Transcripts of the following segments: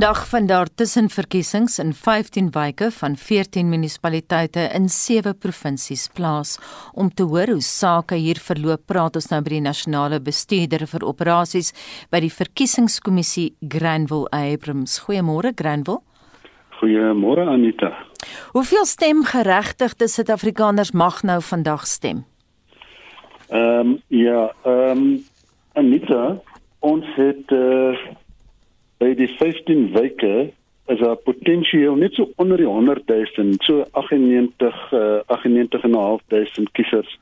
Vandag vind daar tussenverkiesings in 15 wyke van 14 munisipaliteite in 7 provinsies plaas. Om te hoor hoe sake hier verloop, praat ons nou by die nasionale bestuurder vir operasies by die verkiesingskommissie Granville Abrams. Goeiemôre Granville. Goeiemôre Anita. Hoeveel stemgeregtigde Suid-Afrikaners mag nou vandag stem? Ehm um, ja, ehm um, Anita, ons het uh, by die 15 weke is daar potensieel net so onder die 100 000 so 98 uh, 98.500 kiesers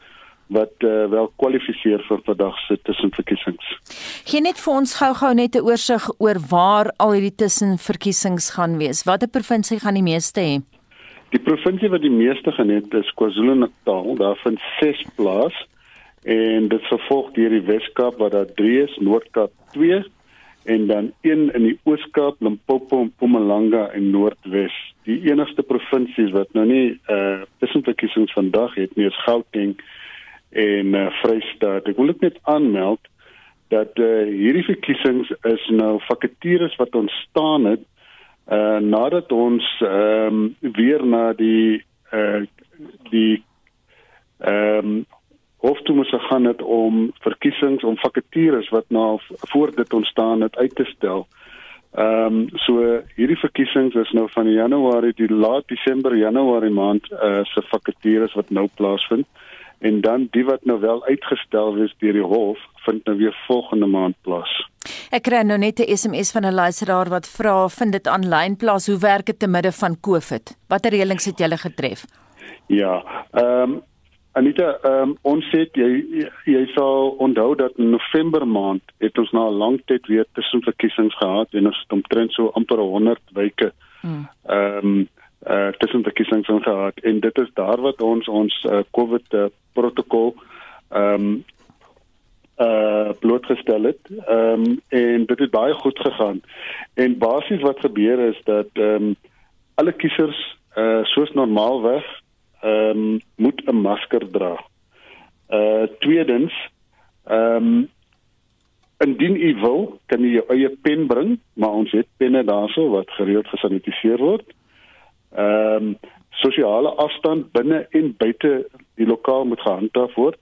wat uh, wel kwalifiseer vir vandag se tussenverkiesings. Gee net vir ons gou-gou net 'n oorsig oor waar al hierdie tussenverkiesings gaan wees. Watter provinsie gaan die meeste hê? Die provinsie wat die meeste geniet is KwaZulu-Natal. Daar vind 6 plaas en dit vervolg deur die Wes-Kaap waar daar 3 is, Noord-Kaap 2 en dan een in die Oos-Kaap, Limpopo, Mpumalanga en Noordwes. Die enigste provinsies wat nou nie uh tussenverkiesings vandag het nie is Gauteng en uh, Vrystaat. Ek wil net aanmeld dat uh hierdie verkiesings is nou vakatures wat ontstaan het uh nadat ons ehm um, weer na die uh die ehm um, hof toe moes gegaan het om verkiesings om vakatures wat nou voor dit ontstaan het uit te stel. Ehm um, so hierdie verkiesings is nou van Januarie die laat Desember Januarie maand uh se vakatures wat nou plaasvind en dan die wat nou wel uitgestel is deur die hof vind nou weer volgende maand plaas. Ek kry nou net 'n SMS van 'n luisteraar wat vra vind dit aanlyn plaas hoe werk dit te midde van Covid? Watter reëlings het julle getref? Ja, ehm um, Anita, um, ons sê jy, jy sal onthou dat in November maand het ons na 'n lang tyd weer tussenverkiesings gehad en ons het omtrent so amper 100 weke. Hmm. Ehm um, eh uh, tussenverkiesings gehad en dit is daar wat ons ons uh, COVID uh, protokol ehm um, uh, blootgestel het. Ehm um, en dit het baie goed gegaan. En basies wat gebeur is dat ehm um, alle kiesers uh, soos normaalweg ehm um, moet 'n masker dra. Uh tweedens, ehm um, indien u wil, kan u jou eie pen bring, maar ons het penne daarso wat gereeld gesanitiseer word. Ehm um, sosiale afstand binne en buite die lokaal moet gehandhaaf word.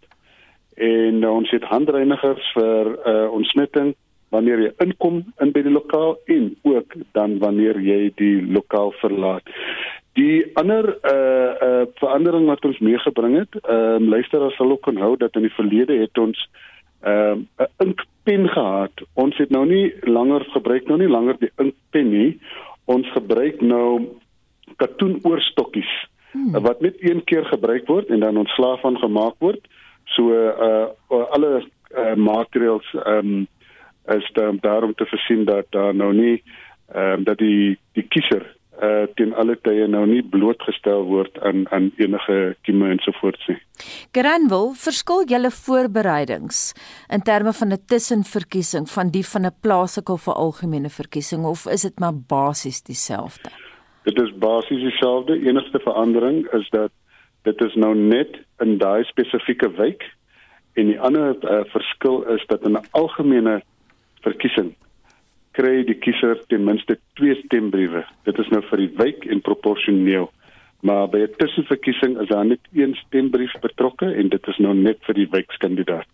En uh, ons het handreinigers vir uh ontsmetting wanneer jy inkom in by die lokaal en ook dan wanneer jy die lokaal verlaat. Die ander uh uh verandering wat ons meegebring het, ehm uh, luisteraars sal ook onthou dat in die verlede het ons ehm uh, 'n inkpen gehad. Ons het nou nie langer gebruik nou nie langer die inkpen nie. Ons gebruik nou katoenoorstokkies hmm. wat net een keer gebruik word en dan ontslaaf van gemaak word. So uh alle uh, maatreëls ehm um, is daarom te versien dat daar nou nie ehm um, dat die die kiezer uh teen alle tye nou nie blootgestel word aan aan enige kieme en so voort nie. Granville, verskil julle voorbereidings in terme van 'n tussenverkiesing van die van 'n plaaslike of 'n algemene verkiesing of is dit maar basies dieselfde? Dit is basies dieselfde. Enigste verandering is dat dit is nou net in daai spesifieke wijk en die ander uh, verskil is dat in 'n algemene verkiesing kry die kiezer ten minste twee stembriewe. Dit is nou vir die wijk en proporsioneel. Maar by 'n tussenverkiesing is daar net een stembrief betrokke en dit is nou net vir die wijkskandidaat.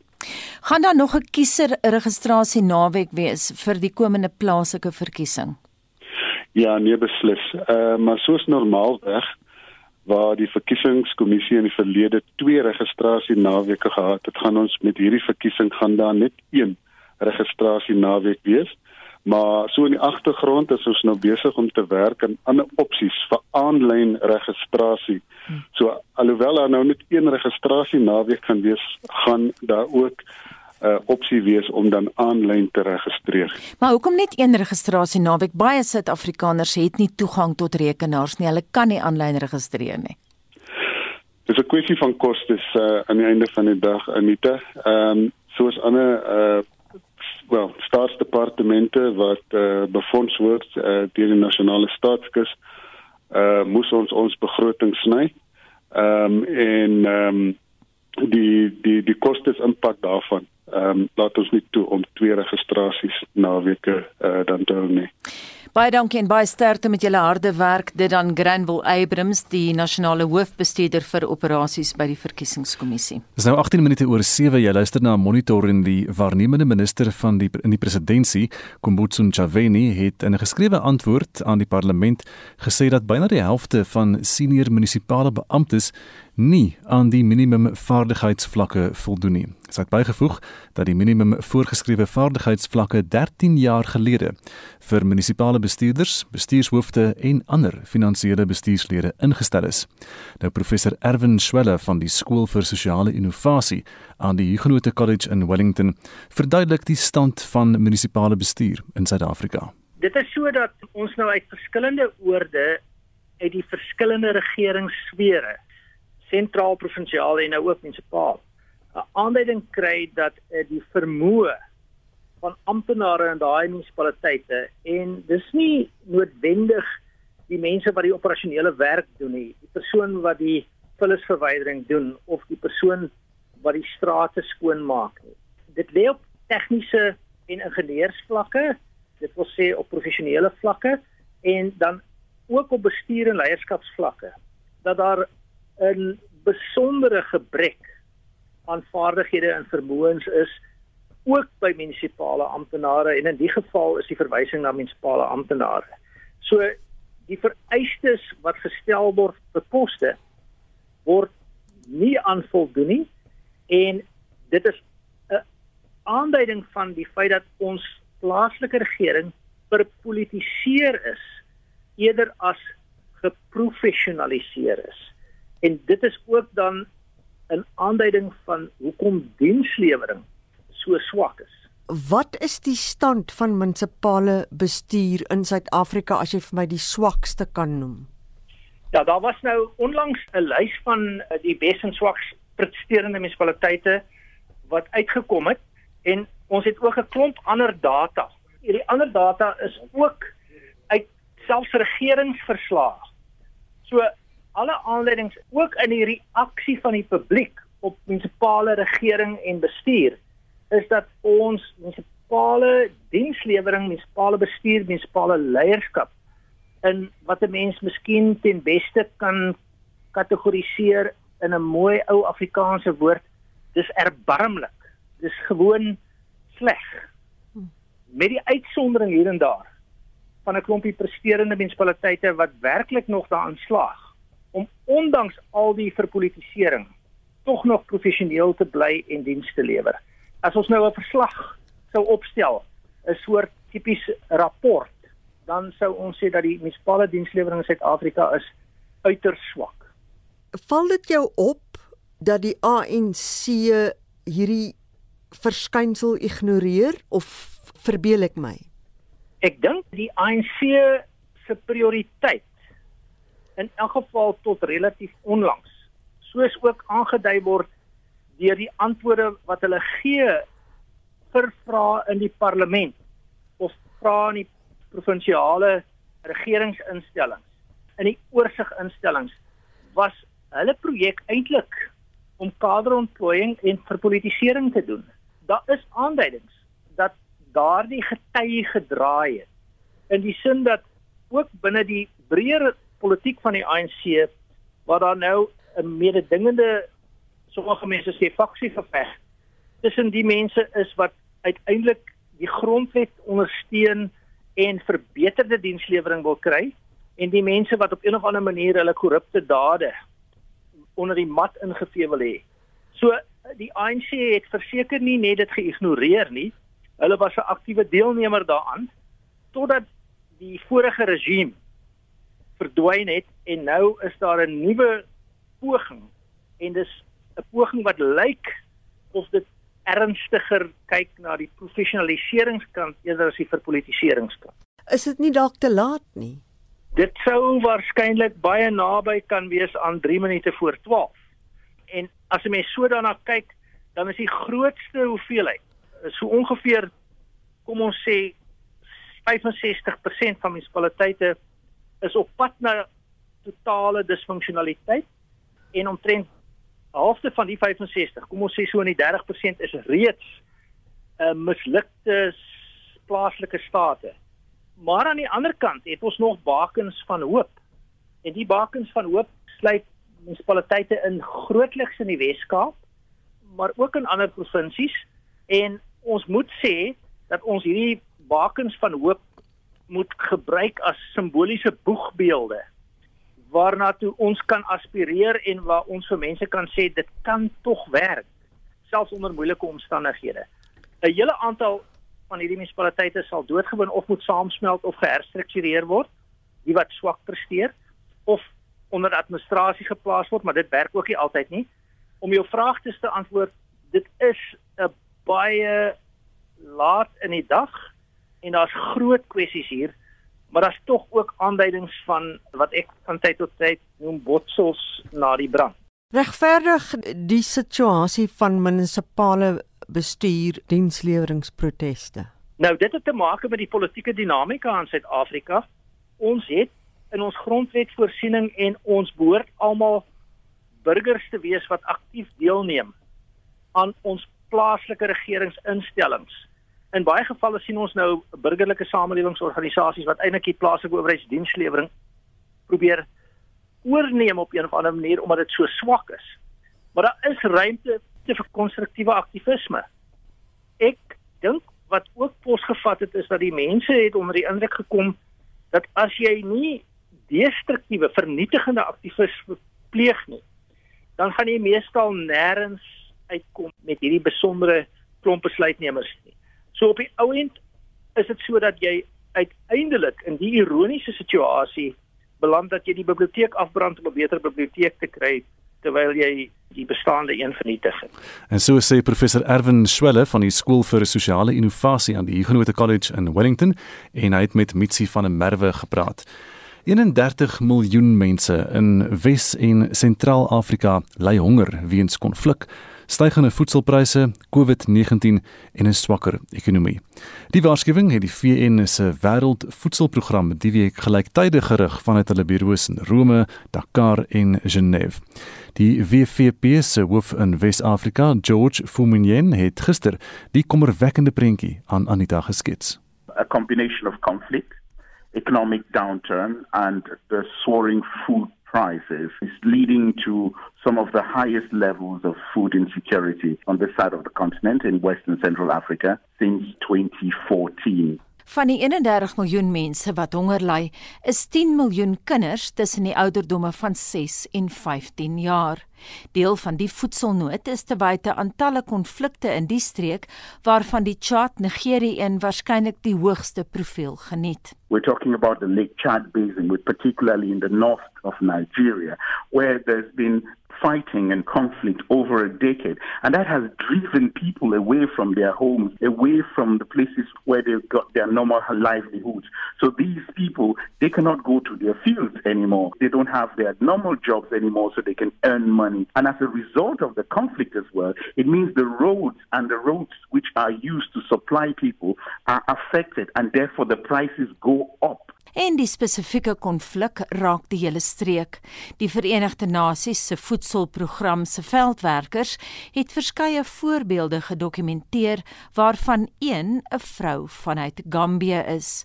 Gaan daar nog 'n kieserregistrasie naweek wees vir die komende plaaslike verkiesing? Ja, nee beslis. Uh, maar soos normaalweg waar die verkiesingskommissie in die verlede twee registrasie naweke gehad het, gaan ons met hierdie verkiesing gaan daar net een registrasie naweek wees maar so in die agtergrond is ons nou besig om te werk aan ander opsies vir aanlyn registrasie. So alhoewel daar nou net een registrasie naweek kan wees, gaan daar ook 'n uh, opsie wees om dan aanlyn te registreer. Maar hoekom net een registrasie naweek? Baie Suid-Afrikaners het nie toegang tot rekenaars nie. Hulle kan nie aanlyn registreer nie. Dis 'n kwessie van kostes uh, aan die einde van die dag, Anita. Ehm um, soos ander uh wel staatsdepartemente wat uh, befonds word uh, deur die nasionale staatskas uh moes ons ons begroting sny. Ehm um, en ehm um, die die die kostes impak daarvan ehm um, laat ons nie toe om twee registrasies na weke uh, dan doen nie. Baie dankie en baie sterkte met julle harde werk. Dit dan Granville Abrams, die nasionale hoofbestuurder vir operasies by die verkiesingskommissie. Dis nou 18 minute oor 7. Jy luister na monitor en die waarnemende minister van die in die presidentskap, Kumbutso Ntshavheni, het in 'n geskrewe antwoord aan die parlement gesê dat byna die helfte van senior munisipale beamptes nie aan die minimum vaardigheidsvlakke voldoen nie. Sy het bygevoeg dat die minimum voorgeskrewe vaardigheidsvlakke 13 jaar gelede vir munisipale bestuurders, bestuurshoofde en ander finansiële bestuurslede ingestel is. Nou professor Erwin Schwelle van die Skool vir Sosiale Innovasie aan die Huguenot College in Wellington verduidelik die stand van munisipale bestuur in Suid-Afrika. Dit is sodat ons nou uit verskillende oorde uit die verskillende regeringssfere sentraal, provinsiaal en nou ook munisipaal 'n aanduiding kry dat uh, die vermoë van amptenare in daai munisipaliteite en dis nie noodwendig die mense wat die operasionele werk doen nie, die persoon wat die vullisverwydering doen of die persoon wat die strate skoonmaak nie. Dit lê op tegniese en ingenieursvlakke, dit wil sê op professionele vlakke en dan ook op bestuur en leierskapsvlakke dat daar 'n besondere gebrek aan vaardighede en vermoëns is ook by munisipale amptenare en in die geval is die verwysing na munisipale amptenare. So die vereistes wat gestel word vir poste word nie aanvoldoen nie en dit is 'n aanduiding van die feit dat ons plaaslike regering verpolitiseer is eerder as geprofessionaliseer is. En dit is ook dan 'n aanduiding van hoekom dienslewering so swak is. Wat is die stand van munisipale bestuur in Suid-Afrika as jy vir my die swakste kan noem? Ja, daar was nou onlangs 'n lys van eh, die bes en swaks presterende munisipaliteite wat uitgekom het en ons het ook 'n klomp ander data. Hierdie ander data is ook uit selfs regeringsverslae. So alle aanleidings ook in die reaksie van die publiek op munisipale regering en bestuur is dat ons munisipale dienslewering, munisipale bestuur, munisipale leierskap in wat 'n mens miskien ten beste kan kategoriseer in 'n mooi ou Afrikaanse woord, dis erbarmlik. Dis gewoon sleg. Met die uitsondering hier en daar van 'n klompie presterende munisipaliteite wat werklik nog daaraan slaag om ondanks al die verpolitisering tog nog professioneel te bly en diens te lewer. As ons nou 'n verslag sou opstel, 'n soort tipies rapport, dan sou ons sê dat die munisipale dienslewering in Suid-Afrika is uiters swak. Val dit jou op dat die ANC hierdie verskynsel ignoreer of verbeel ek my? Ek dink die ANC se prioriteit in elk geval tot relatief onlangs soos ook aangedui word deur die antwoorde wat hulle gee vir vrae in die parlement of vrae in die provinsiale regeringsinstellings in die oorsiginstellings was hulle projek eintlik om kaderontplooiing en verpolitisering te doen. Daar is aanduidings dat daardie gety gedraai het in die sin dat ook binne die breër politiek van die ANC waar daar nou 'n mededingende sommige mense sê faksie geveg tussen die mense is wat uiteindelik die grondwet ondersteun en verbeterde dienslewering wil kry en die mense wat op een of ander manier hulle korrupte dade onder die mat ingevee wil hê. So die ANC het verseker nie net dit geïgnoreer nie. Hulle was 'n aktiewe deelnemer daaraan totdat die vorige regime verdwyn het en nou is daar 'n nuwe poging en dis 'n poging wat lyk of dit ernstiger kyk na die professionaliseringskant eerder as die verpolitiseringskant. Is dit nie dalk te laat nie? Dit sou waarskynlik baie naby kan wees aan 3 minute voor 12. En as jy mens so daarna kyk, dan is die grootste hoeveelheid so ongeveer kom ons sê 65% van munisipaliteite is op pad na totale disfunksionaliteit en omtrent halfte van die 65, kom ons sê so in die 30% is reeds 'n uh, mislukte plaaslike state Maar aan die ander kant het ons nog bakens van hoop. En die bakens van hoop sluit munisipaliteite in grootliks in die Wes-Kaap, maar ook in ander provinsies en ons moet sê dat ons hierdie bakens van hoop moet gebruik as simboliese boegbeelde waarna toe ons kan aspireer en waar ons vir mense kan sê dit kan tog werk selfs onder moeilike omstandighede. 'n Hele aantal van hierdie munisipaliteite sal doodgewoon of moet saamsmelt of geherstruktureer word, die wat swak presteer of onder administrasie geplaas word, maar dit werk ook nie altyd nie. Om jou vraag te antwoord, dit is 'n baie laat in die dag en daar's groot kwessies hier, maar daar's tog ook aanduidings van wat ek van tyd tot tyd noem botsels na die brand. Regverdig die situasie van munisipale bestuur diensleweringproteste. Nou dit het te maak met die politieke dinamika in Suid-Afrika. Ons het in ons grondwet voorsiening en ons behoort almal burgers te wees wat aktief deelneem aan ons plaaslike regeringsinstellings in baie gevalle sien ons nou burgerlike samelewingsorganisasies wat eintlik die plaaslike owerheidsdienslewering probeer oorneem op 'n of ander manier omdat dit so swak is. Maar daar is ruimte te vir konstruktiewe aktivisme. Ek dink wat ook posgevat het is dat die mense het onder die indruk gekom dat as jy nie destruktiewe vernietigende aktivisme pleeg nie, dan gaan jy meestal nêrens uitkom met hierdie besondere klomp besluitnemers nie. So op die ou end is dit sodat jy uiteindelik in die ironiese situasie beland dat jy die biblioteek afbrand om 'n beter biblioteek te kry terwyl jy die bestaande een vernietig. En so sê professor Erwin Swelle van die skool vir sosiale innovasie aan die Huguenot College in Wellington en hy het met Mitsi van der Merwe gepraat. 31 miljoen mense in Wes- en Sentraal-Afrika ly honger weens konflik stygende voedselpryse, COVID-19 en 'n swakker ekonomie. Die waarskuwing het die VN se Wêreldvoedselprogram die week gelyktydig gerig vanuit hulle bureaus in Rome, Dakar en Genève. Die WFP se hoof in Wes-Afrika, George Fuminyen, het gister die kommerwekkende prentjie aan Anita geskets. A combination of conflict, economic downturn and the soaring food prices is leading to some of the highest levels of food insecurity on this side of the continent in West and Central Africa since 2014. Van die 31 miljoen mense wat honger ly, is 10 miljoen kinders tussen die ouderdomme van 6 en 15 jaar. Deel van die voedselnood is te wyte aan talle konflikte in die streek waarvan die Chad Nigerië een waarskynlik die hoogste profiel geniet. We're talking about the Lake Chad basin, with particularly in the north of Nigeria, where there's been fighting and conflict over a decade. And that has driven people away from their homes, away from the places where they've got their normal livelihoods. So these people, they cannot go to their fields anymore. They don't have their normal jobs anymore so they can earn money. And as a result of the conflict as well, it means the roads and the roads which are used to supply people are affected and therefore the prices go up. En die spesifieke konflik raak die hele streek. Die Verenigde Nasies se voedselprogram se veldwerkers het verskeie voorbeelde gedokumenteer waarvan een 'n vrou vanuit Gambia is.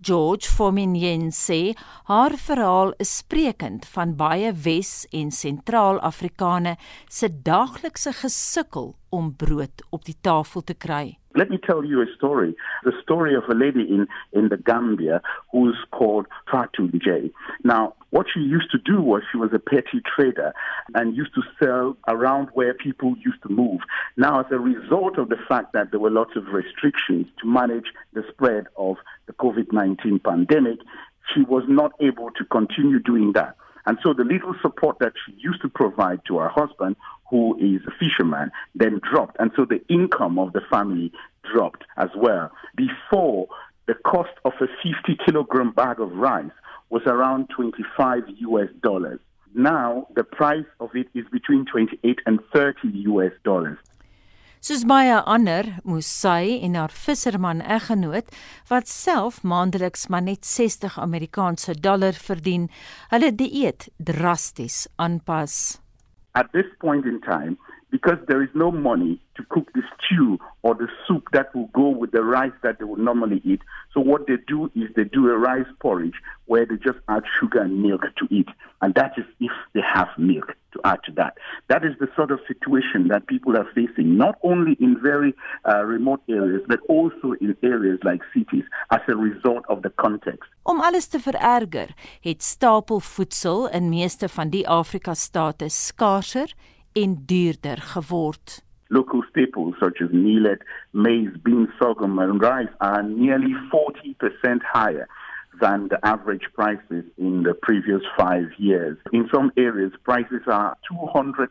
George Fominyen sê haar verhaal is sprekend van baie Wes- en Sentraal-Afrikane se daaglikse gesukkel om brood op die tafel te kry. Let me tell you a story. The story of a lady in, in the Gambia who's called Fatu J. Now, what she used to do was she was a petty trader and used to sell around where people used to move. Now, as a result of the fact that there were lots of restrictions to manage the spread of the COVID 19 pandemic, she was not able to continue doing that. And so the little support that she used to provide to her husband, who is a fisherman, then dropped. And so the income of the family dropped as well. Before, the cost of a 50 kilogram bag of rice was around 25 US dollars. Now, the price of it is between 28 and 30 US dollars. Soos baie ander moes sy en haar visserman eggenoot wat self maandeliks maar net 60 Amerikaanse dollar verdien, hulle dieet drasties aanpas. At this point in time, because there is no money to cook the stew or the soup that will go with the rice that they would normally eat. So what they do is they do a rice porridge where they just add sugar and milk to eat. And that is if they have milk to add to that. That is the sort of situation that people are facing, not only in very uh, remote areas, but also in areas like cities as a result of the context. Om alles te vererger, het stapelvoedsel in meeste van die Afrika state skaarser en duurder geword. Local staples such as millet, maize, beans, sorghum, and rice are nearly 40% higher than the average prices in the previous five years. In some areas, prices are 200%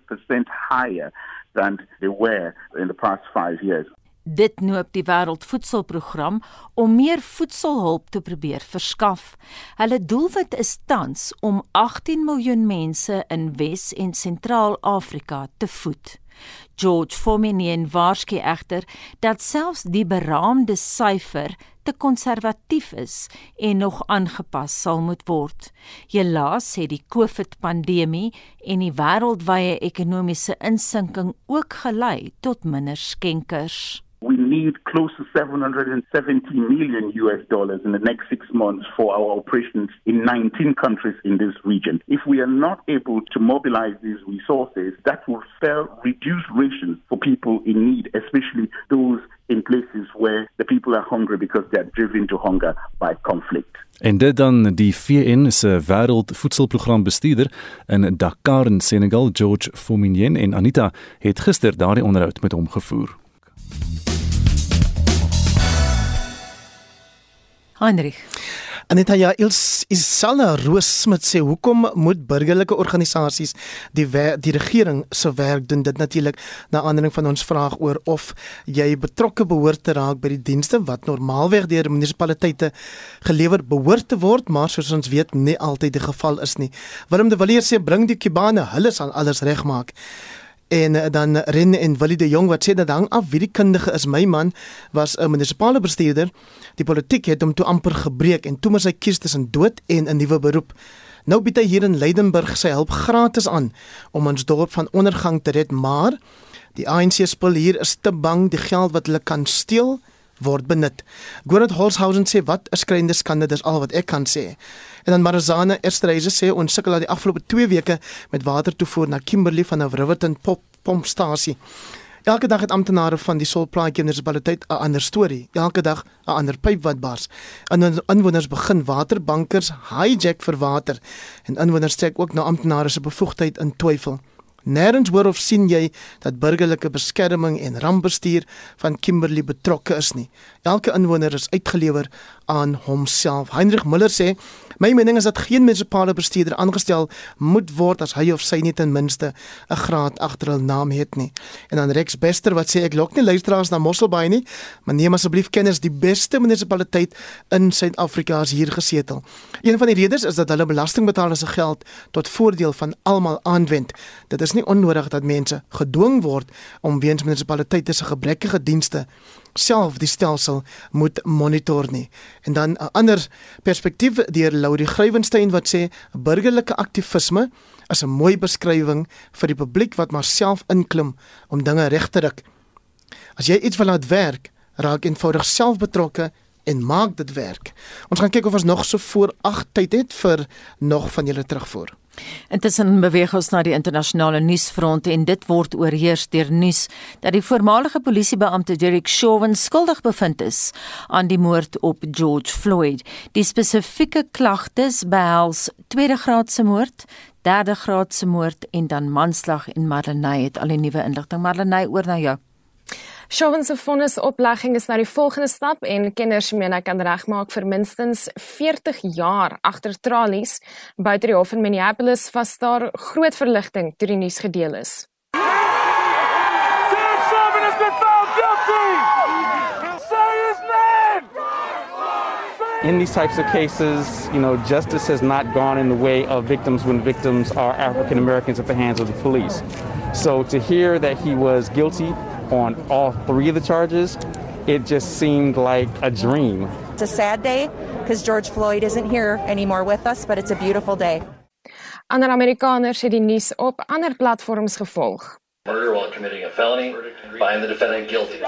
higher than they were in the past five years. Dit noop die Wêreldvoedselprogram om meer voedselhulp te probeer verskaf. Hulle doelwit is tans om 18 miljoen mense in Wes- en Sentraal-Afrika te voed. George Fominien waarsku egter dat selfs die beraamde syfer te konservatief is en nog aangepas sal moet word. Helaas het die COVID-pandemie en die wêreldwye ekonomiese insinking ook gelei tot minder skenkers. Need close to 770 million US dollars in the next six months for our operations in 19 countries in this region. If we are not able to mobilize these resources, that will spell reduced rations for people in need, especially those in places where the people are hungry because they are driven to hunger by conflict. En dit dan die VN se wêreldvoedselprogram bestuurder in Dakar in Senegal, George Fominien en Anita het gister daardie onderhoud met hom gevoer. Heinrich. Aneta ja, ils Isala Roosmit sê hoekom moet burgerlike organisasies die die regering se werk doen dit natuurlik na aanleiding van ons vraag oor of jy betrokke behoort te raak by die dienste wat normaalweg deur munisipaliteite gelewer behoort te word maar soos ons weet nie altyd die geval is nie. Willem de Villiers sê bring die Kubane, hulle sal alles regmaak. En eh, dan Ren en Willie de Jong wat sê dat hang af wie die kundige is. My man was 'n munisipale bestuurder. Die politiek het hom toe amper gebreek en toe moet hy kies tussen dood en 'n nuwe beroep. Nou bied hy hier in Leidenburg sy hulp gratis aan om ons dorp van ondergang te red, maar die ANC spul hier is te bang die geld wat hulle kan steel word benut. Gordon Holshausen sê wat 'n skrynende skande dis al wat ek kan sê. En dan Marizana Esterhuise sê ons sukkel al die afgelope 2 weke met water toevoer na Kimberley van 'n Riverton pop pompstasie. Elke dag het amptenare van die Solplaatjie munisipaliteit 'n ander storie. Elke dag 'n ander pyp wat bars. En inwoners begin waterbankers hijack vir water. En inwoners steek ook na amptenare se bevoegdheid in twyfel. Nêrens hoor of sien jy dat burgerlike beskerming en rampbestuur van Kimberley betrokke is nie. Elke inwoner is uitgelewer aan homself. Heinrich Müller sê My mening is dat geen munisipale bestuurder aangestel moet word as hy of sy nie ten minste 'n graad agter hul naam het nie. En dan Rex Bester wat sê ek lok nie luisteraars na Mosselbaai nie, maar neem asseblief kenners die beste munisipaliteit in Suid-Afrika is hier gesetel. Een van die redes is dat hulle belastingbetalers se geld tot voordeel van almal aanwend. Dit is nie onnodig dat mense gedwing word om weens munisipaliteite se gebrekkige dienste self die stelsel moet monitor nie. En dan 'n ander perspektief deur Laurie Grywenstein wat sê burgerlike aktivisme is 'n mooi beskrywing vir die publiek wat maar self inklim om dinge reg te ruk. As jy iets wil laat werk, raak eenvoudig self betrokke en maak dit werk. Ons gaan kyk of ons nog so voor 8 tyd het vir nog van julle terugvoer. Intussen beweeg ons na die internasionale nuusfront en dit word oorheers deur nuus dat die voormalige polisiebeampte Derek Chauvin skuldig bevind is aan die moord op George Floyd. Die spesifieke klagtes behels tweede graadse moord, derde graadse moord en dan manslag en Marlenae het al die nuwe inligting. Marlenae oor na jou. Chauvin se vonnisoplegging is nou die volgende stap en kenners meen hy kan regmaak vir minstens 40 jaar agter tralies. Buite die hof in Minneapolis was daar groot verligting toe die nuus gedeel is. In these types of cases, you know, justice has not gone in the way of victims when victims are African Americans at the hands of the police. So to hear that he was guilty on all three of the charges, it just seemed like a dream. It's a sad day because George Floyd isn't here anymore with us, but it's a beautiful day. Ander Amerikaners het die nuus op ander platforms gevolg. Murder while committing a felony, find the defendant guilty.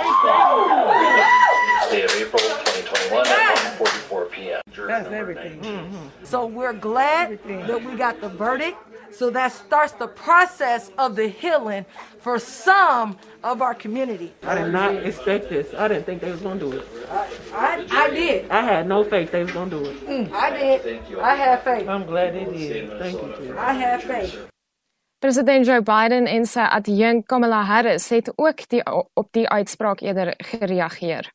Day of April 2021 at 1:44 p.m. That's everything. Mm-hmm. So we're glad that we got the verdict. So that starts the process of the healing for some of our community. I did not expect this. I didn't think they was gonna do it. I, I did. I had no faith they was gonna do it. Mm, I did. I had faith. I'm glad they did. Thank you. I had faith. President Joe Biden en sy adjunk Kamala Harris het ook die, op die uitspraak eerder gereageer.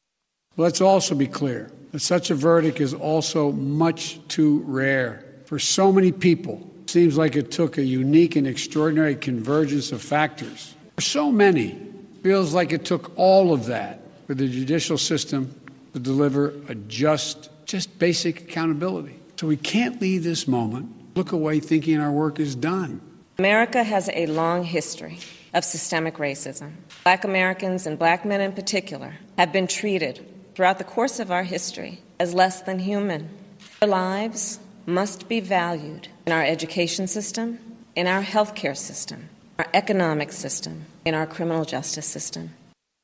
Let's also be clear that such a verdict is also much too rare for so many people. Seems like it took a unique and extraordinary convergence of factors. So many, feels like it took all of that for the judicial system to deliver a just, just basic accountability. So we can't leave this moment, look away thinking our work is done. America has a long history of systemic racism. Black Americans and black men in particular have been treated throughout the course of our history as less than human. Their lives must be valued in our education system, in our healthcare system, our economic system, in our criminal justice system.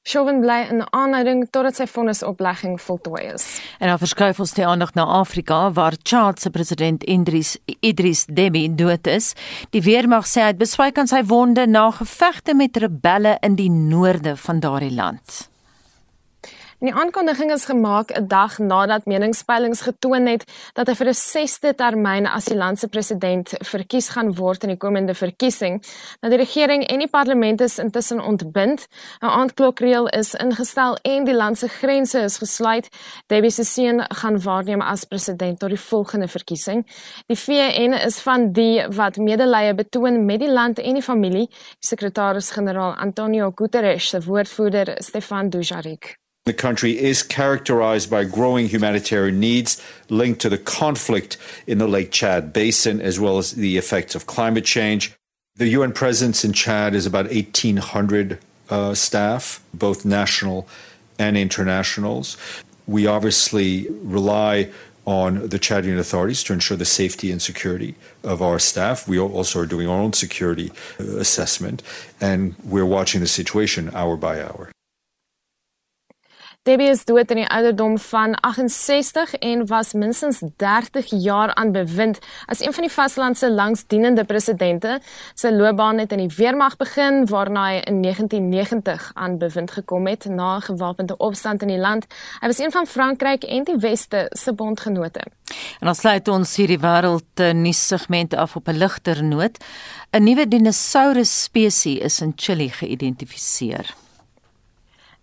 Chauvin bly in aanhouding totdat sy vonnisoplegging voltooi is. En dan verskuif ons die aandag na Afrika waar Chad se president Idris Idris Deby dood is. Die weermag sê hy het beswyk aan sy wonde na gevegte met rebelle in die noorde van daardie land. En die aankondiging is gemaak 'n dag nadat meningspeilings getoon het dat hy vir 'n 6de termyn as die land se president verkies gaan word in die komende verkiesing. Nou die regering en die parlement is intussen ontbind. 'n Aandklokreël is ingestel en die land se grense is gesluit. Debbie se seun gaan waarneem as president tot die volgende verkiesing. Die VN is van die wat medelee betoon met die land en die familie. Sekretaris-generaal Antonio Guterres se woordvoerder Stefan Dujarric The country is characterized by growing humanitarian needs linked to the conflict in the Lake Chad Basin, as well as the effects of climate change. The UN presence in Chad is about 1,800 uh, staff, both national and internationals. We obviously rely on the Chadian authorities to ensure the safety and security of our staff. We also are doing our own security uh, assessment, and we're watching the situation hour by hour. Debbie is dood in die ouderdom van 68 en was minstens 30 jaar aan bewind as een van die vaslandse langsdienende presidente. Sy loopbaan het in die weermag begin waarna hy in 1990 aan bewind gekom het na 'n gewapende opstand in die land. Hy was een van Frankryk en die Weste se bondgenote. En ons sluit ons hierdie wêreld nuus segment af op 'n ligter noot. 'n Nuwe dinosourus spesies is in Chili geïdentifiseer.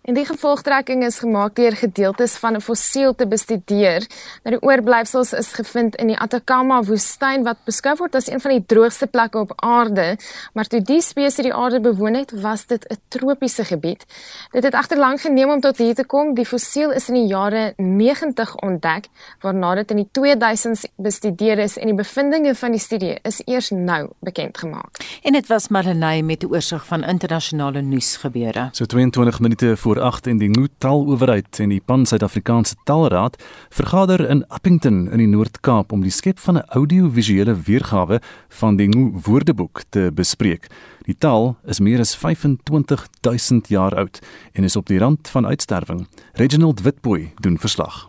En die gevolgtrekking is gemaak deur gedeeltes van 'n fossiel te bestudeer. Nou die oorblyfsels is gevind in die Atacama woestyn wat beskou word as een van die droogste plekke op aarde, maar toe die spesies die aarde bewoon het, was dit 'n tropiese gebied. Dit het egter lank geneem om tot hier te kom. Die fossiel is in die jare 90 ontdek, waarna dit in die 2000s bestudeer is en die bevindinge van die studie is eers nou bekend gemaak. En dit was Marlenae met 'n oorsig van internasionale nuusgebeure. So 22 minute voor 8 en die Noord-Taalowerheid en die Pan-Suid-Afrikaanse Taalraad vergader in Appington in die Noord-Kaap om die skep van 'n audiovisuele weergawe van die Ngoo Woordeboek te bespreek. Die taal is meer as 25000 jaar oud en is op die rand van uitsterwing. Reginald Witboy doen verslag.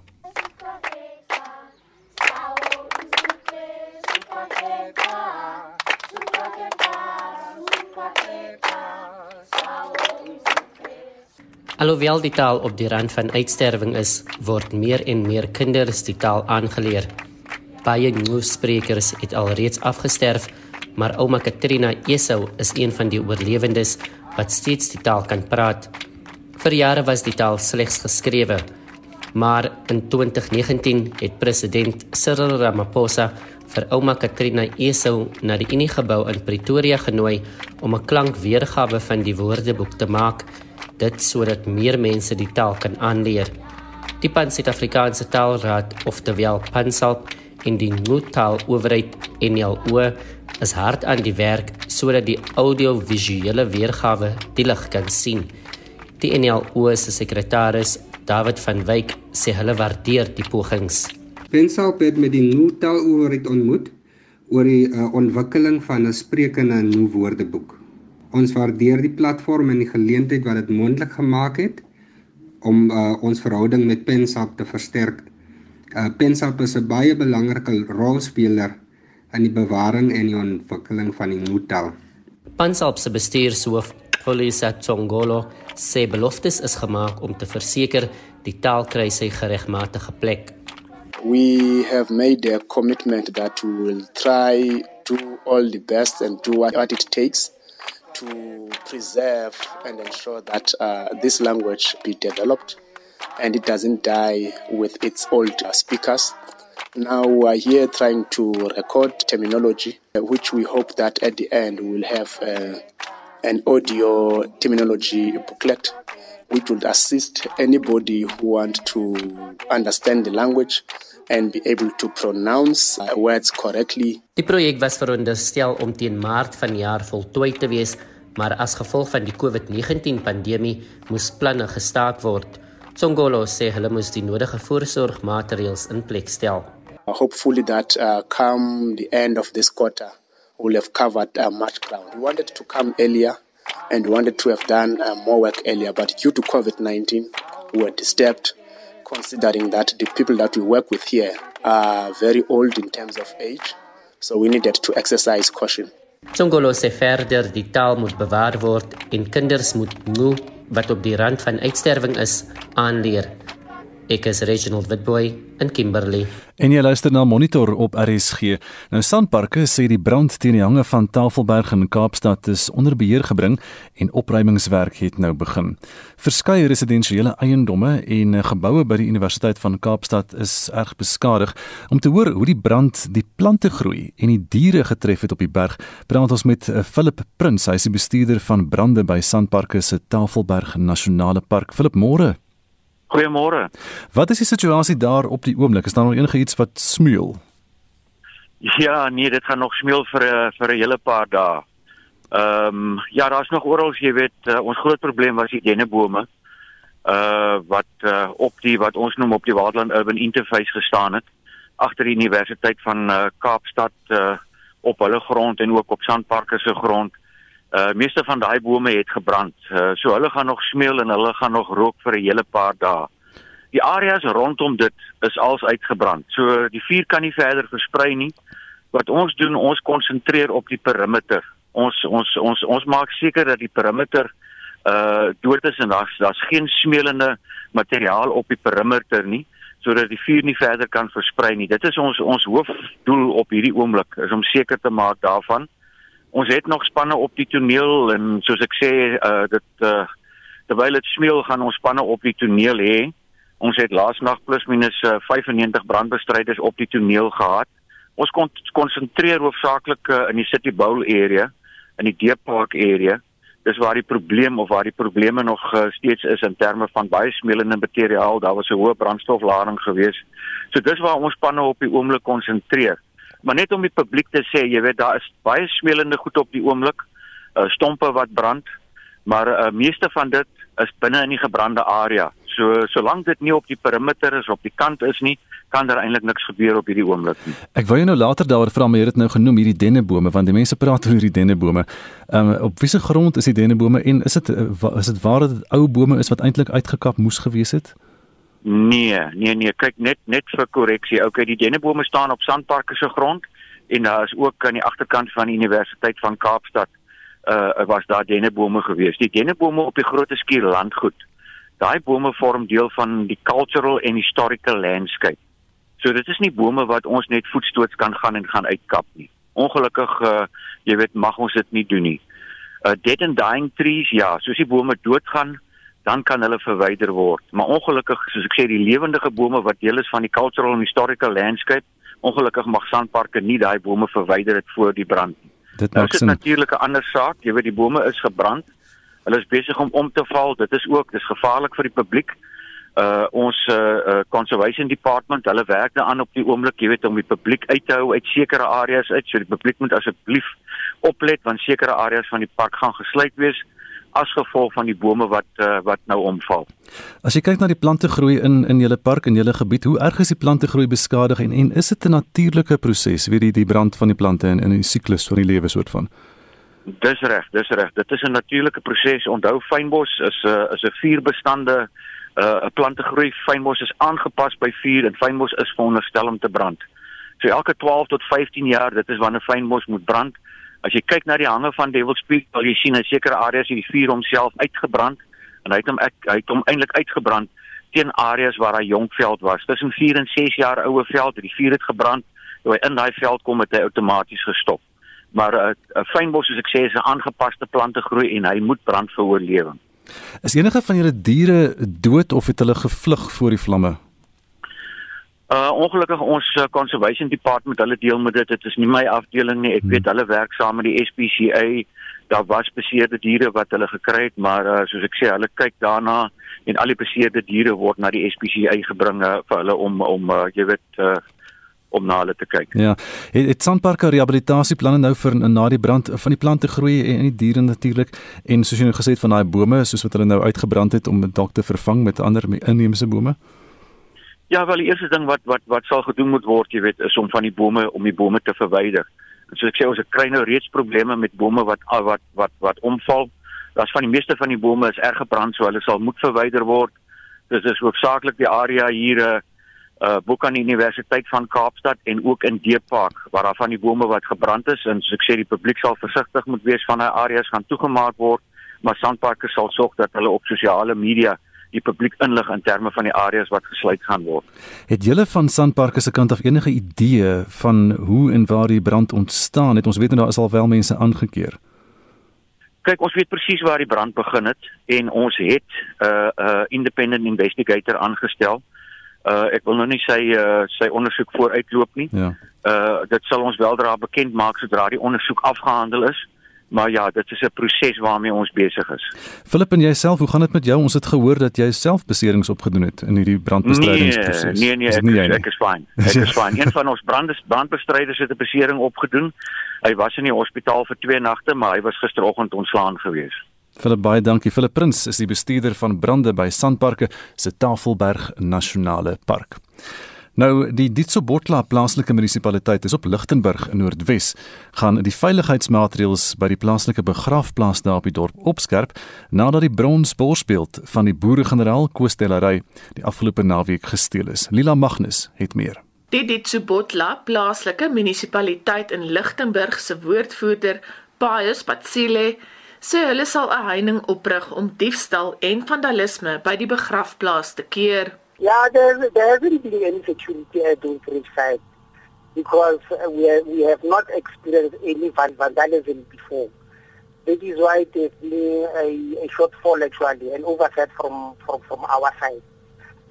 Alhoewel die taal op die rand van uitsterwing is, word meer en meer kinders die taal aangeleer. Baie Ngoo-sprekers het alreeds afgesterf, maar ouma Katrina Esau is een van die oorlewendes wat steeds die taal kan praat. Vir jare was die taal slegs geskrewe, maar in 2019 het president Cyril Ramaphosa vir ouma Katrina Esau na die Uniegebou in Pretoria genooi om 'n klankweergawe van die woordeboek te maak dit sodat meer mense die taal kan aanleer. Die Pan-Suid-Afrikaanse Taalraad, oftewel Pansalp, en die Nuutaal Owerheid NLO is hard aan die werk sodat die audiovisuele weergawe die lig kan sien. Die NLO se sekretaris, David van Wyk, sê hulle waardeer die pogings. Pansalp het met die Nuutaal Owerheid ontmoet oor die uh, ontwikkeling van 'n sprekende nuwe woordeboek. Ons waardeer die platform en die geleentheid wat dit moontlik gemaak het om uh, ons verhouding met Pensap te versterk. Uh, Pensap is 'n baie belangrike rolspeler in die bewaring en die ontwikkeling van die Nutal. Pensap se bestuurshoof, Polisa Tsongolo, sê beloftes is gemaak om te verseker die taal kry sy geregmatige plek. We have made a commitment that we will try do all the best and do what it takes to preserve and ensure that uh, this language be developed and it doesn't die with its old uh, speakers. Now we are here trying to record terminology, uh, which we hope that at the end we will have uh, an audio terminology booklet which would assist anybody who want to understand the language and be able to pronounce uh, words correctly. Die projek was veronderstel om teen Maart vanjaar voltooi te wees, maar as gevolg van die COVID-19 pandemie moes planne gestaak word. Tsongolo sê hulle moes die nodige voorsorgmaatreëls in plek stel. Hopefully that uh, come the end of this quarter we'll have covered uh, much ground. We wanted to come earlier and wanted to have done uh, more work earlier, but due to COVID 19, we were disturbed considering that the people that we work with here are very old in terms of age. So we needed to exercise caution. Tsongolo sê verder die taal moet bewaar word en kinders moet nou wat op die rand van uitsterwing is aanleer. Ek is Reginald Witboy in Kimberley. En jy luister na Monitor op RSG. Nou Sandparke sê die brand teen die hange van Tafelberg in Kaapstad is onder beheer gebring en opruimingswerk het nou begin. Verskeie residensiële eiendomme en geboue by die Universiteit van Kaapstad is erg beskadig. Om te hoor hoe die brand die plante groei en die diere getref het op die berg, praat ons met eh, Philip Prins, hy is die bestuurder van brande by Sandparke se Tafelberg Nasionale Park. Philip, môre. Goeiemôre. Wat is die situasie daar op die oomblik? Is daar nog enige iets wat smeul? Ja, nee, dit gaan nog smeul vir 'n vir 'n hele paar dae. Ehm um, ja, daar's nog oral, jy weet, uh, ons groot probleem was die dennebome. Uh wat uh, op die wat ons noem op die Waterland Urban Interface gestaan het agter die Universiteit van uh, Kaapstad uh op hulle grond en ook op Sandparke se grond. Uh meeste van daai bome het gebrand. Uh, so hulle gaan nog smeel en hulle gaan nog rook vir 'n hele paar dae. Die areas rondom dit is als uitgebrand. So die vuur kan nie verder versprei nie. Wat ons doen, ons konsentreer op die perimeter. Ons ons ons ons maak seker dat die perimeter uh dood is en daar's daar's geen smeelende materiaal op die perimeter nie sodat die vuur nie verder kan versprei nie. Dit is ons ons hoofdoel op hierdie oomblik is om seker te maak daarvan ons het nog spanne op die toneel en soos ek sê uh dit uh terwyl dit smeel gaan ons spanne op die toneel hê. Ons het laasnag plus minus uh, 95 brandbestryders op die toneel gehad. Ons kon konsentreer hoofsaaklik uh, in die City Bowl area, in die Deep Park area. Dis waar die probleem of waar die probleme nog uh, steeds is in terme van baie smeelende materiaal. Daar was 'n hoë brandstoflading geweest. So dis waar ons spanne op die oomblik konsentreer maar net om die publiek te sê, jy weet daar is baie smelende goed op die oomblik, uh, stompe wat brand, maar uh, meeste van dit is binne in die gebrande area. So solank dit nie op die perimeter is op die kant is nie, kan daar eintlik niks gebeur op hierdie oomblik nie. Ek wou jou nou later daaroor vra, maar jy het dit nou genoem hierdie dennebome want die mense praat oor hierdie dennebome. Ehm um, op wiese grond is die dennebome en is dit is dit waar dit ou bome is wat eintlik uitgekap moes gewees het? Nee, nee nee, kyk net net vir korreksie. Okay, die dennebome staan op Sandparke se grond en daar is ook aan die agterkant van die Universiteit van Kaapstad uh was daar dennebome gewees. Die dennebome op die Groot Skuur landgoed. Daai bome vorm deel van die cultural and historical landscape. So dit is nie bome wat ons net voetstoots kan gaan en gaan uitkap nie. Ongelukkig uh jy weet mag ons dit nie doen nie. Uh dead and dying trees, ja, soos die bome doodgaan, dan kan hulle verwyder word. Maar ongelukkig, soos ek sê, die lewendige bome wat deel is van die cultural and historical landscape, ongelukkig mag sandparke nie daai bome verwyder het voor die brand nie. Dit. Dit is natuurlik 'n ander saak. Jy weet die bome is gebrand. Hulle is besig om om te val. Dit is ook dis gevaarlik vir die publiek. Uh ons uh, uh conservation department, hulle werk daaraan op die oomblik, jy weet om die publiek uit te hou uit sekere areas uit. So die publiek moet asseblief oplet want sekere areas van die park gaan gesluit wees as gevolg van die bome wat uh, wat nou omval. As jy kyk na die plante groei in in julle park en julle gebied, hoe erg is die plante groei beskadig en en is dit 'n natuurlike proses, weet jy die brand van die plante in in die siklus van die lewe soort van? Dis reg, dis reg. Dit is 'n natuurlike proses. Onthou fynbos is 'n uh, is 'n vuurbestande 'n uh, plante groei. Fynbos is aangepas by vuur en fynbos is veronderstel om te brand. So elke 12 tot 15 jaar, dit is wanneer fynbos moet brand. As jy kyk na die hange van Devil's Peak, sal jy sien 'n sekere areas het die vuur homself uitgebrand en hy het hom ek, hy het hom eintlik uitgebrand teen areas waar hy jong veld was. Tussen 4 en 6 jaar oue veld, die vuur het gebrand. Toe hy in daai veld kom, het hy outomaties gestop. Maar 'n uh, uh, fynbos soos ek sê is 'n aangepaste plante groei en hy moet brand vir oorlewing. Is enige van julle diere dood of het hulle gevlug voor die vlamme? Uh ongelukkig ons uh, conservation department hulle deel met dit. Dit is nie my afdeling nie. Ek hmm. weet hulle werk saam met die SPCA. Daar was beseerde diere wat hulle gekry het, maar uh, soos ek sê, hulle kyk daarna en al die beseerde diere word na die SPCA gebring uh, vir hulle om om uh, jy weet uh, om na hulle te kyk. Ja. Het, het Sandparke rehabilitasieplanne nou vir na die brand van die plante groei en die diere natuurlik en soos jy nou gesê het van daai bome soos wat hulle nou uitgebrand het om dit dalk te vervang met ander inheemse bome? Ja, wel die eerste ding wat wat wat sal gedoen moet word, jy weet, is om van die bome om die bome te verwyder. En soos ek sê, ons kry nou reeds probleme met bome wat wat wat wat omval. Daar's van die meeste van die bome is erg gebrand, so hulle sal moet verwyder word. Dis is hoofsaaklik die area hier uh, uh boek aan die Universiteit van Kaapstad en ook in Deepark waar daar van die bome wat gebrand is en soos ek sê die publiek sal versigtig moet wees van daai areas gaan toegemaak word maar Sandparke sal sorg dat hulle op sosiale media die publiek inlig in terme van die areas wat gesluit gaan word. Het julle van Sandparke se kant af enige idee van hoe en waar die brand ontstaan het? Ons weet nou daar is al wel mense aangekeer. Kyk, ons weet presies waar die brand begin het en ons het 'n uh, 'n uh, independent investigator aangestel uh ek wil nou nie sy uh sy ondersoek vooruitloop nie. Ja. Uh dit sal ons weldra bekend maak sodra die ondersoek afgehandel is. Maar ja, dit is 'n proses waarmee ons besig is. Philip en jouself, hoe gaan dit met jou? Ons het gehoor dat jy self beserings opgedoen het in hierdie brandbestrydingsproses. Nee, nee, nee, ek, nie ek, ek is fyn. Ek is fyn. Een van ons brandes brandbestryders het 'n besering opgedoen. Hy was in die hospitaal vir 2 nagte, maar hy was gisteroggend ontslaan gewees. Philip baie dankie. Philip Prins is die bestuurder van brande by Sandparke se Tafelberg Nasionale Park. Nou die Ditsobotla plaaslike munisipaliteit is op Lichtenburg in Noordwes gaan die veiligheidsmaatreëls by die plaaslike begrafplaas daar op die dorp opskerp nadat die bronsborsbeeld van die boere-generaal Koostellery die afgelope naweek gesteel is. Lila Magnus het meer. Die Ditsobotla plaaslike munisipaliteit in Lichtenburg se woordvoerder Pius Patsile sê hulle sal 'n heining oprig om diefstal en vandalisme by die begrafplaas te keer. Yeah, there, there hasn't been any security at Dumfries site because we, we have not experienced any vandalism before. That is why there's been a, a shortfall actually, an oversight from, from, from our side.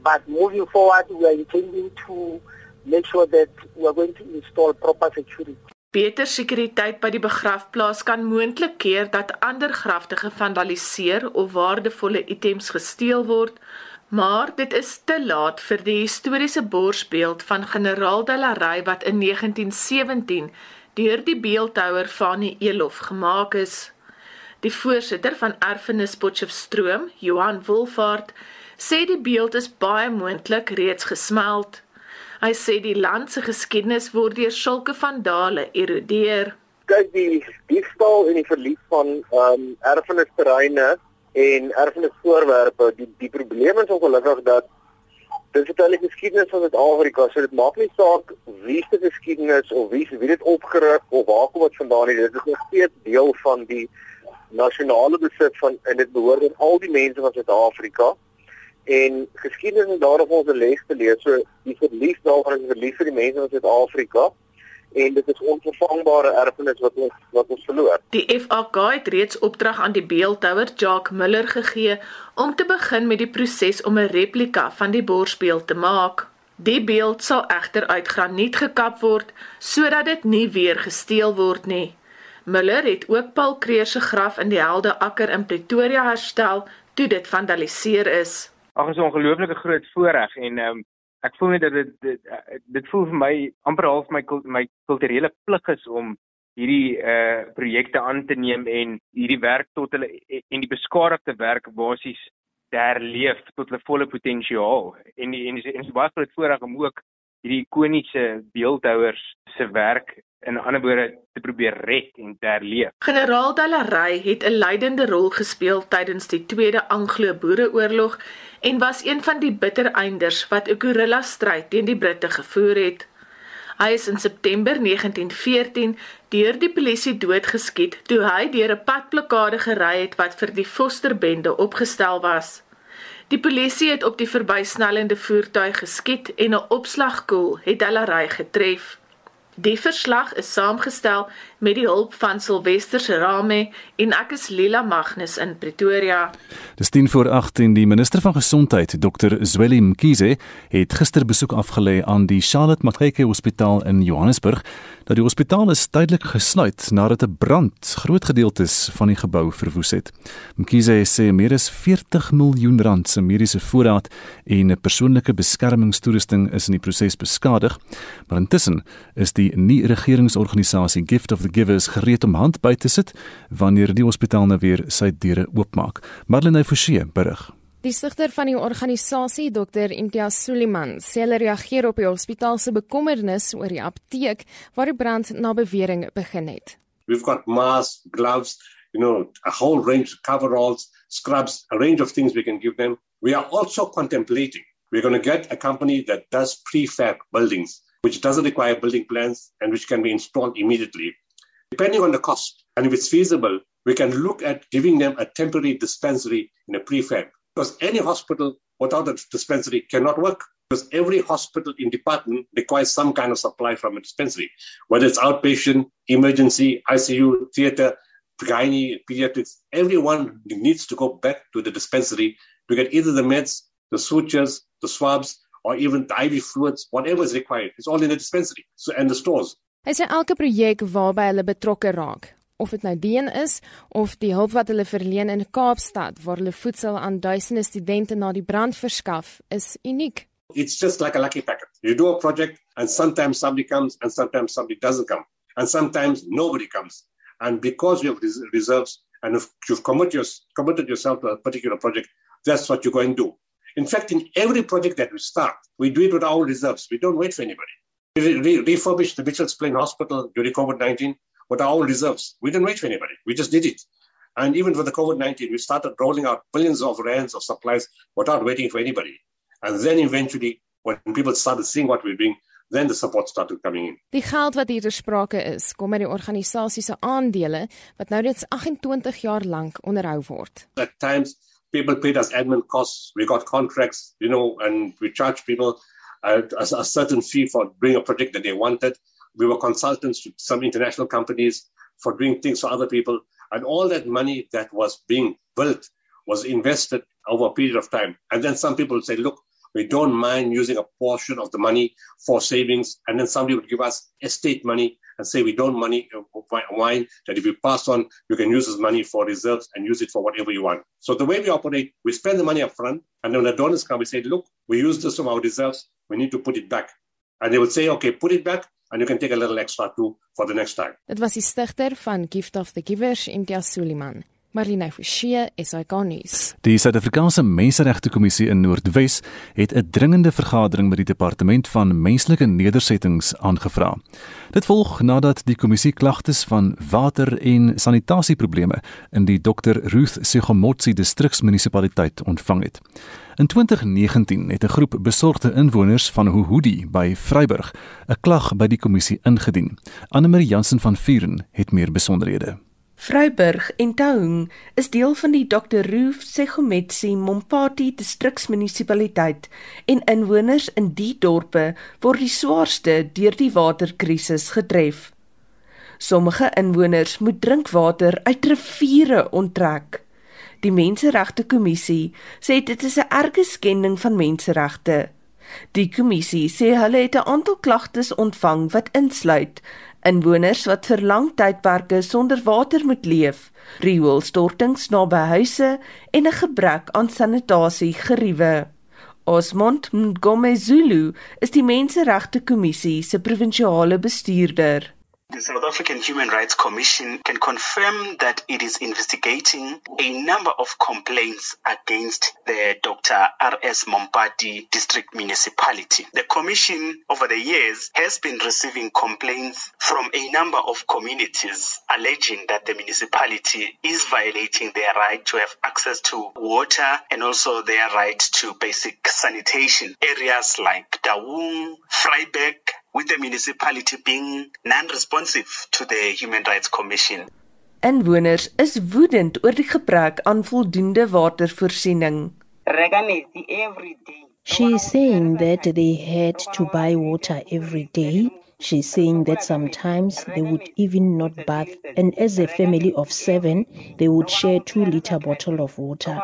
But moving forward, we are intending to make sure that we are going to install proper security. Beter sekuriteit by die begrafplaas kan moontlik keer dat ander grafte gevandaliseer of waardevolle items gesteel word, maar dit is te laat vir die historiese borsbeeld van generaal Delarey wat in 1917 deur die beeldhouer Fanie Elof gemaak is. Die voorsitter van Erfenis Potchefstroom, Johan Wolfhard, sê die beeld is baie moontlik reeds gesmeld. Hy sê die land se geskiedenis word deur sulke vandale erodeer. Kyk die diefstal en die verlies van ehm um, erfenisterreine en erfenisvoorwerpe, die die probleem is ongelukkig dat dit is eintlik geskiedenis van Suid-Afrika, so dit maak nie saak wie se geskiedenis of wie wie dit opgerig of waar kom dit vandaan nie, dit is nog steeds deel van die nasionale besit van en dit behoort aan al die mense van Suid-Afrika en geskiedenis is daarop ons 'n les te leer. So die verlies daarvan is verlies vir die mense van Suid-Afrika en dit is onvervangbare erfenis wat ons wat ons verloor. Die FAK het reeds opdrag aan die beeldhouer Jacques Miller gegee om te begin met die proses om 'n replika van die borsbeeld te maak. Die beeld sal egter uit graniet gekap word sodat dit nie weer gesteel word nie. Miller het ook Paul Kreer se graf in die Helde Akker in Pretoria herstel toe dit vandaliseer is. Ag, is 'n ongelooflike groot voorreg en ehm um, ek voel net dat dit dit, dit voel vir my amper half my my kulturele plig is om hierdie uh projekte aan te neem en hierdie werk tot hulle en die beskadigde werk basies te herleef tot hulle volle potensiaal. En die, en is, en is baie groot voorreg om ook hierdie ikoniese beeldhouers se werk in 'n ander woorde te probeer red en te herleef. Generaal Dalaray het 'n leidende rol gespeel tydens die Tweede Anglo-Boereoorlog en was een van die bittereinders wat 'n guerrilla stryd teen die Britte gevoer het. Hy is in September 1914 deur die polisie doodgeskiet toe hy deur 'n padblokkade gery het wat vir die Fosterbende opgestel was. Die polisie het op die verbysnellende voertuig geskiet en 'n opslagkoel het Dalaray getref. Die verslag is saamgestel met die hulp van Silwester Serame en ek is Lila Magnus in Pretoria. Dis 10 voor 8 en die minister van gesondheid, Dr. Zweli Mkhize, het gister besoek afgelê aan die Charlotte Matrike Hospitaal in Johannesburg. Dat die hospitaal is tydelik gesluit nadat 'n brand groot gedeeltes van die gebou verwoes het. Mkhize sê meer as 40 miljoen rand se mediese voorraad en 'n persoonlike beskermingstoerusting is in die proses beskadig, maar intussen is die nie-regeringsorganisasie Gift of the Givers gereed om hand by te sit wanneer die hospitaal nou weer sy deure oopmaak. Marlene Forsie berig. Die stigter van die organisasie, Dr. Imtiaz Suliman, sê hulle reageer op die hospitaal se bekommernis oor die apteek waar die brand na bewering begin het. We've got masks, gloves, you know, a whole range of coveralls, scrubs, a range of things we can give them. We are also contemplating. We're going to get a company that does prefab buildings, which doesn't require building plans and which can be installed immediately. Depending on the cost, and if it's feasible, we can look at giving them a temporary dispensary in a prefab because any hospital without a dispensary cannot work. Because every hospital in department requires some kind of supply from a dispensary. Whether it's outpatient emergency icu theater gynae pediatrics everyone needs to go back to the dispensary to get either the meds the sutures the swabs or even the iv fluids whatever is required. It's all in the dispensary. So and the stores. Hy sê elke projek waarby hulle betrokke raak of dit nou dien is of die hulp wat hulle verleen in Kaapstad waar hulle voedsel aan duisende studente na die brand verskaf is uniek. It's just like a lucky packet. You do a project and sometimes somebody comes and sometimes somebody doesn't come and sometimes nobody comes. And because you have reserves and if you've committed, your, committed yourself to a particular project, that's what you're going to do. In fact, in every project that we start, we do it with our reserves. We don't wait for anybody. We re- refurbished the Mitchell's Plain Hospital during COVID-19 with our own reserves. We didn't wait for anybody. We just did it. And even with the COVID 19, we started rolling out billions of rands of supplies without waiting for anybody. And then eventually, when people started seeing what we're doing, then the support started coming in. Die geld wat hier ter sprake is, kom uit die organisasie se aandele wat nou reeds 28 jaar lank onderhou word. At times people paid us admin costs, we got contracts, you know, and we charged people a, a, a certain fee for doing a project that they wanted. We were consultants to some international companies for doing things for other people. And all that money that was being built was invested over a period of time. And then some people would say, look, we don't mind using a portion of the money for savings. And then somebody would give us estate money and say, we don't money uh, wine that if you pass on, you can use this money for reserves and use it for whatever you want. So the way we operate, we spend the money up front. And then when the donors come, we say, look, we use this from our reserves. We need to put it back. And they would say, okay, put it back. And you can take a little extra too for the next time. Dit was die stigter van Gift of the Givers, Imtiaz Suliman. Marlene Forsie, SAK nuus. Die Suid-Afrikaanse Menseregte Kommissie in Noordwes het 'n dringende vergadering met die Departement van Menslike Nedersettings aangevra. Dit volg nadat die kommissie klagtes van water- en sanitasieprobleme in die Dr Ruth Segomotsi distriksmunisipaliteit ontvang het. In 2019 het 'n groep besorgde inwoners van Huhudi by Vryburg 'n klag by die kommissie ingedien. Annelie Jansen van Vuren het meer besonderhede. Vryburg en Taung is deel van die Dr. Roof Segometsi Mompati distriksmunisipaliteit en inwoners in die dorpe word die swaarste deur die waterkrisis getref. Sommige inwoners moet drinkwater uit riviere onttrek. Die Menseregte Kommissie sê dit is 'n erge skending van menseregte. Die kommissie sê hulle het 'n aantal klagtes ontvang wat insluit inwoners wat vir lang tydperke sonder water moet leef, rioolstortings naby huise en 'n gebrek aan sanitasie geriewe. Osmond Ngomezulu is die Menseregte Kommissie se provinsiale bestuurder. The South African Human Rights Commission can confirm that it is investigating a number of complaints against the Dr. R.S. Mompati District Municipality. The Commission, over the years, has been receiving complaints from a number of communities alleging that the municipality is violating their right to have access to water and also their right to basic sanitation. Areas like Daung, Freiberg, with the municipality being non-responsive to the Human Rights Commission. Inwoners is woedend oor die gebrek aan voldoende watervoorsiening. She is saying that they had to buy water every day. She's saying that sometimes they would even not bath, and as a family of seven, they would share two liter bottle of water.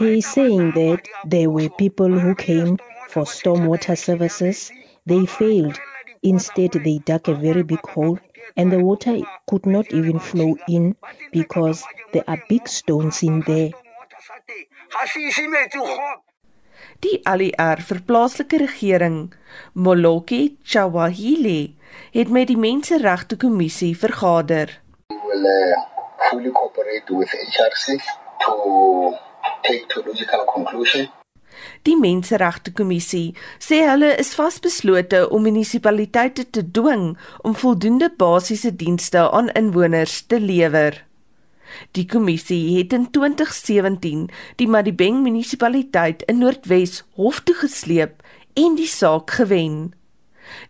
He is saying that there were people who came for stormwater services. They failed. Instead, they dug a very big hole and the water could not even flow in because there are big stones in there. Die ALR vir plaaslike regering, Moloki Chawahile, het met die Menseregte Kommissie vergader. We will uh, fully cooperate with HRC to take to logical conclusion. Die Menseregte Kommissie sê hulle is vasbeslote om munisipaliteite te dwing om voldoende basiese dienste aan inwoners te lewer. Die kommissie het in 2017 die Madibeng munisipaliteit in Noordwes hof toe gesleep en die saak gewen.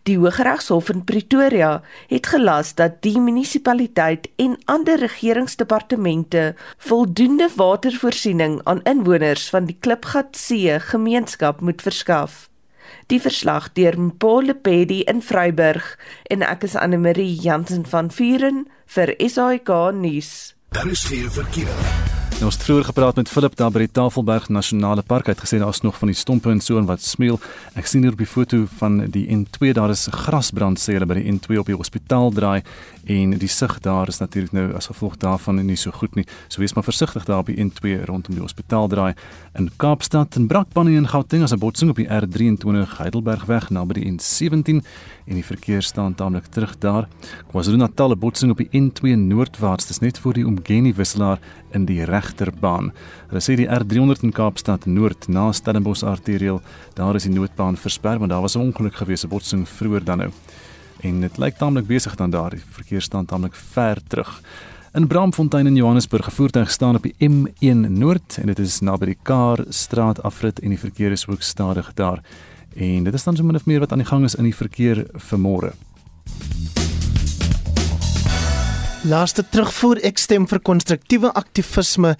Die Hooggeregshof in Pretoria het gelas dat die munisipaliteit en ander regeringsdepartemente voldoende watervoorsiening aan inwoners van die Klipgat See gemeenskap moet verskaf. Die verslag deur Mpole Pedi in Vryburg en ek is Anne Marie Jansen van Vuren vir SAK nuus. Daar is geen verkeer. Nou ons het vroeër gepraat met Philip daar by die Tafelberg Nasionale Park. Hy het gesê daar's nog van die stompe en so en wat smeel. Ek sien hier op die foto van die N2 daar is grasbrand sê hulle by die N2 op die hospitaal draai en die sig daar is natuurlik nou as gevolg daarvan nie so goed nie. So wees maar versigtig daar die N2 rondom die hospitaal draai in Kaapstad en Brakpan in Gauteng as 'n botsing op die R23 Heidelbergweg naby die N17 en die verkeer staan taamlik terug daar. KwaZulu-Natal 'n botsing op die N2 noordwaarts, dis net voor die Umgeni wisselaar in die regterbaan. Hulle sê die R300 in Kaapstad Noord na Stellenbosch arterieel, daar is die noodbaan versper want daar was 'n ongeluk gewees, 'n botsing vroeër dan nou. En dit lyk taamlik besig dan daar, die verkeer staan taamlik ver terug. In Bramfontein in Johannesburg gevoertuig staan op die M1 Noord en dit is naby die Kaar straat afrit en die verkeer is ook stadig daar. En dit is dan so min of meer wat aan die gang is in die verkeer vir môre. Laaste terugvoer ek stem vir konstruktiewe aktivisme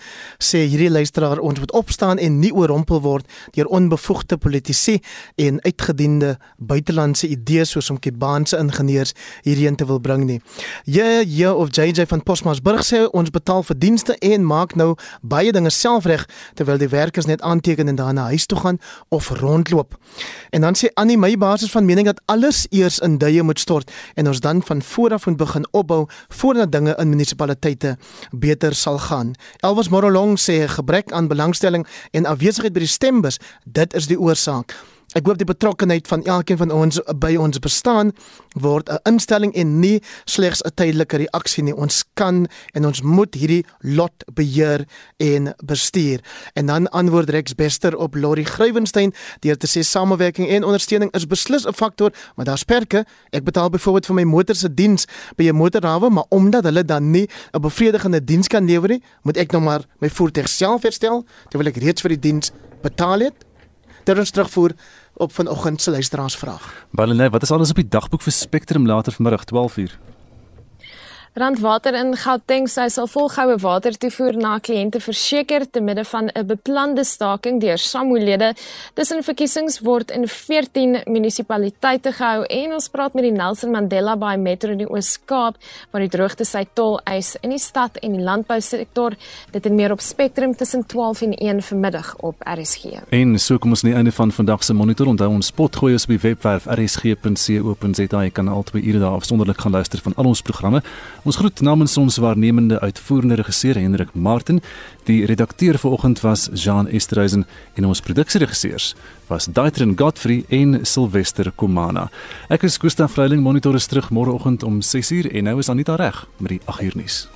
sê hierdie luisteraar ons moet opstaan en nie oorrompel word deur onbevoegde politici en uitgediende buitelandse idees soos om Kubaanse ingenieurs hierheen te wil bring nie. Ja ja of JJ van Posmasburg sê ons betaal vir dienste en maak nou baie dinge self reg terwyl die werkers net aanteken en dan na huis toe gaan of rondloop. En dan sê Annie my basis van mening dat alles eers in duie moet stort en ons dan van voor af moet begin opbou voordat dinge in munisipaliteite beter sal gaan. Elwes Morolong sê gebrek aan belangstelling en afwesigheid by die stembus, dit is die oorsaak. Ek hoop die betrokkeheid van elkeen van ons by ons bestaan word 'n instelling en nie slegs 'n tydelike reaksie nie. Ons kan en ons moet hierdie lot beheer en bestuur. En dan antwoord Rex Bester op Lori Grywenstein deur te sê samewerking en ondersteuning is beslis 'n faktor, maar daar's perke. Ek betaal byvoorbeeld vir my motor se diens by 'n motorhawe, maar omdat hulle dan nie 'n bevredigende diens kan lewer nie, moet ek nou maar my voertuig self herstel terwyl ek reeds vir die diens betaal het. Dit is terugvoer op vanoggend se luisteraarsvraag. Baie wat is alles op die dagboek vir Spectrum later vanmiddag 12:00? Randwater in Gauteng sê sal volgehoue water toevoer na kliënte verseker te midde van 'n beplande staking deur SAMU-lede. Tussen verkiesings word in 14 munisipaliteite gehou en ons praat met die Nelson Mandela Bay Metro in die Oos-Kaap waar die droogte sy tol eis in die stad en die landbousektor. Dit en meer op Spectrum tussen 12 en 1 vanmiddag op RSG. En so kom ons aan die einde van vandag se monitor. Onthou ons spot gooi ons op die webwerf rsg.co.za. Jy kan altyd ure daar afsonderlik gaan luister van al ons programme Ons groet namens ons waarnemende uitvoerende regisseur Hendrik Martin. Die redakteur vanoggend was Jean Esterhuizen en ons produksieregisseurs was Daitrin Godfrey en Sylvester Komana. Ek is van Vreiling monitor is terug môreoggend om 6uur en nou is Anita reg met die 8uur nuus.